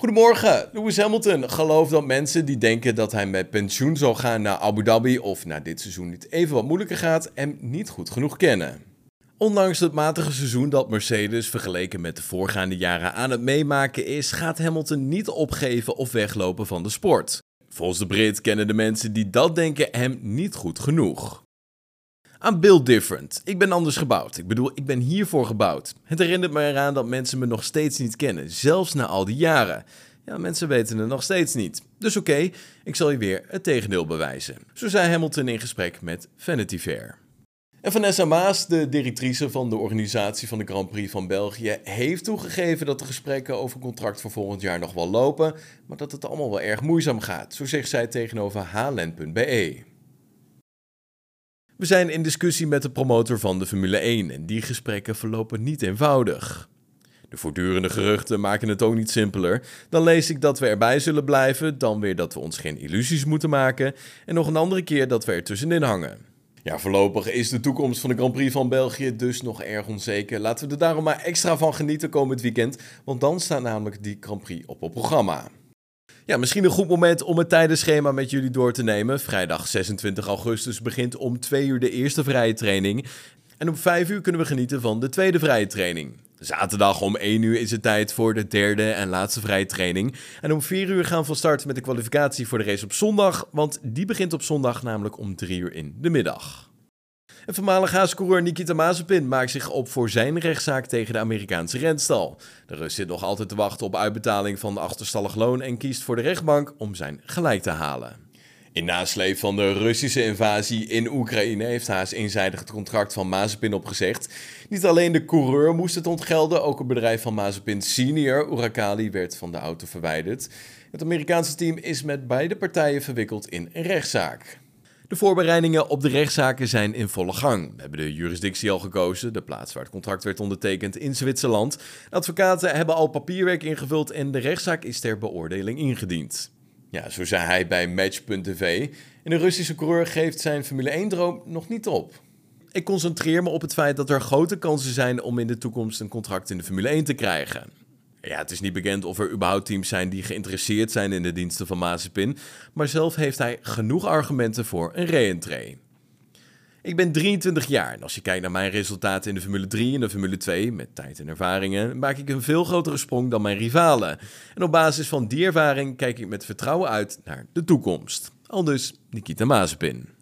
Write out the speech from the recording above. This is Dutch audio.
Goedemorgen, Lewis Hamilton gelooft dat mensen die denken dat hij met pensioen zal gaan naar Abu Dhabi of na dit seizoen niet even wat moeilijker gaat, hem niet goed genoeg kennen. Ondanks het matige seizoen dat Mercedes vergeleken met de voorgaande jaren aan het meemaken is, gaat Hamilton niet opgeven of weglopen van de sport. Volgens de Brit kennen de mensen die dat denken hem niet goed genoeg. I'm built different. Ik ben anders gebouwd. Ik bedoel, ik ben hiervoor gebouwd. Het herinnert me eraan dat mensen me nog steeds niet kennen, zelfs na al die jaren. Ja, mensen weten het nog steeds niet. Dus oké, ik zal je weer het tegendeel bewijzen. Zo zei Hamilton in gesprek met Vanity Fair. En Vanessa Maas, de directrice van de organisatie van de Grand Prix van België, heeft toegegeven dat de gesprekken over contract voor volgend jaar nog wel lopen, maar dat het allemaal wel erg moeizaam gaat. Zo zegt zij tegenover hlen.be. We zijn in discussie met de promotor van de Formule 1 en die gesprekken verlopen niet eenvoudig. De voortdurende geruchten maken het ook niet simpeler. Dan lees ik dat we erbij zullen blijven, dan weer dat we ons geen illusies moeten maken en nog een andere keer dat we er tussenin hangen. Ja, voorlopig is de toekomst van de Grand Prix van België dus nog erg onzeker. Laten we er daarom maar extra van genieten komend weekend, want dan staat namelijk die Grand Prix op het programma. Ja, misschien een goed moment om het tijdenschema met jullie door te nemen. Vrijdag 26 augustus begint om 2 uur de eerste vrije training. En om 5 uur kunnen we genieten van de tweede vrije training. Zaterdag om 1 uur is het tijd voor de derde en laatste vrije training. En om 4 uur gaan we van start met de kwalificatie voor de race op zondag, want die begint op zondag namelijk om 3 uur in de middag. En voormalig haascoureur Nikita Mazepin maakt zich op voor zijn rechtszaak tegen de Amerikaanse renstal. De Rus zit nog altijd te wachten op uitbetaling van de achterstallig loon en kiest voor de rechtbank om zijn gelijk te halen. In nasleep van de Russische invasie in Oekraïne heeft Haas eenzijdig het contract van Mazepin opgezegd. Niet alleen de coureur moest het ontgelden, ook het bedrijf van Mazepin Senior, Urakali, werd van de auto verwijderd. Het Amerikaanse team is met beide partijen verwikkeld in een rechtszaak. De voorbereidingen op de rechtszaken zijn in volle gang. We hebben de jurisdictie al gekozen, de plaats waar het contract werd ondertekend in Zwitserland. Advocaten hebben al papierwerk ingevuld en de rechtszaak is ter beoordeling ingediend. Ja, zo zei hij bij Match.tv. En de Russische coureur geeft zijn Formule 1-droom nog niet op. Ik concentreer me op het feit dat er grote kansen zijn om in de toekomst een contract in de Formule 1 te krijgen. Ja, het is niet bekend of er überhaupt teams zijn die geïnteresseerd zijn in de diensten van Mazepin, maar zelf heeft hij genoeg argumenten voor een re-entree. Ik ben 23 jaar en als je kijkt naar mijn resultaten in de Formule 3 en de Formule 2 met tijd en ervaringen, maak ik een veel grotere sprong dan mijn rivalen. En op basis van die ervaring kijk ik met vertrouwen uit naar de toekomst. Al dus Nikita Mazepin.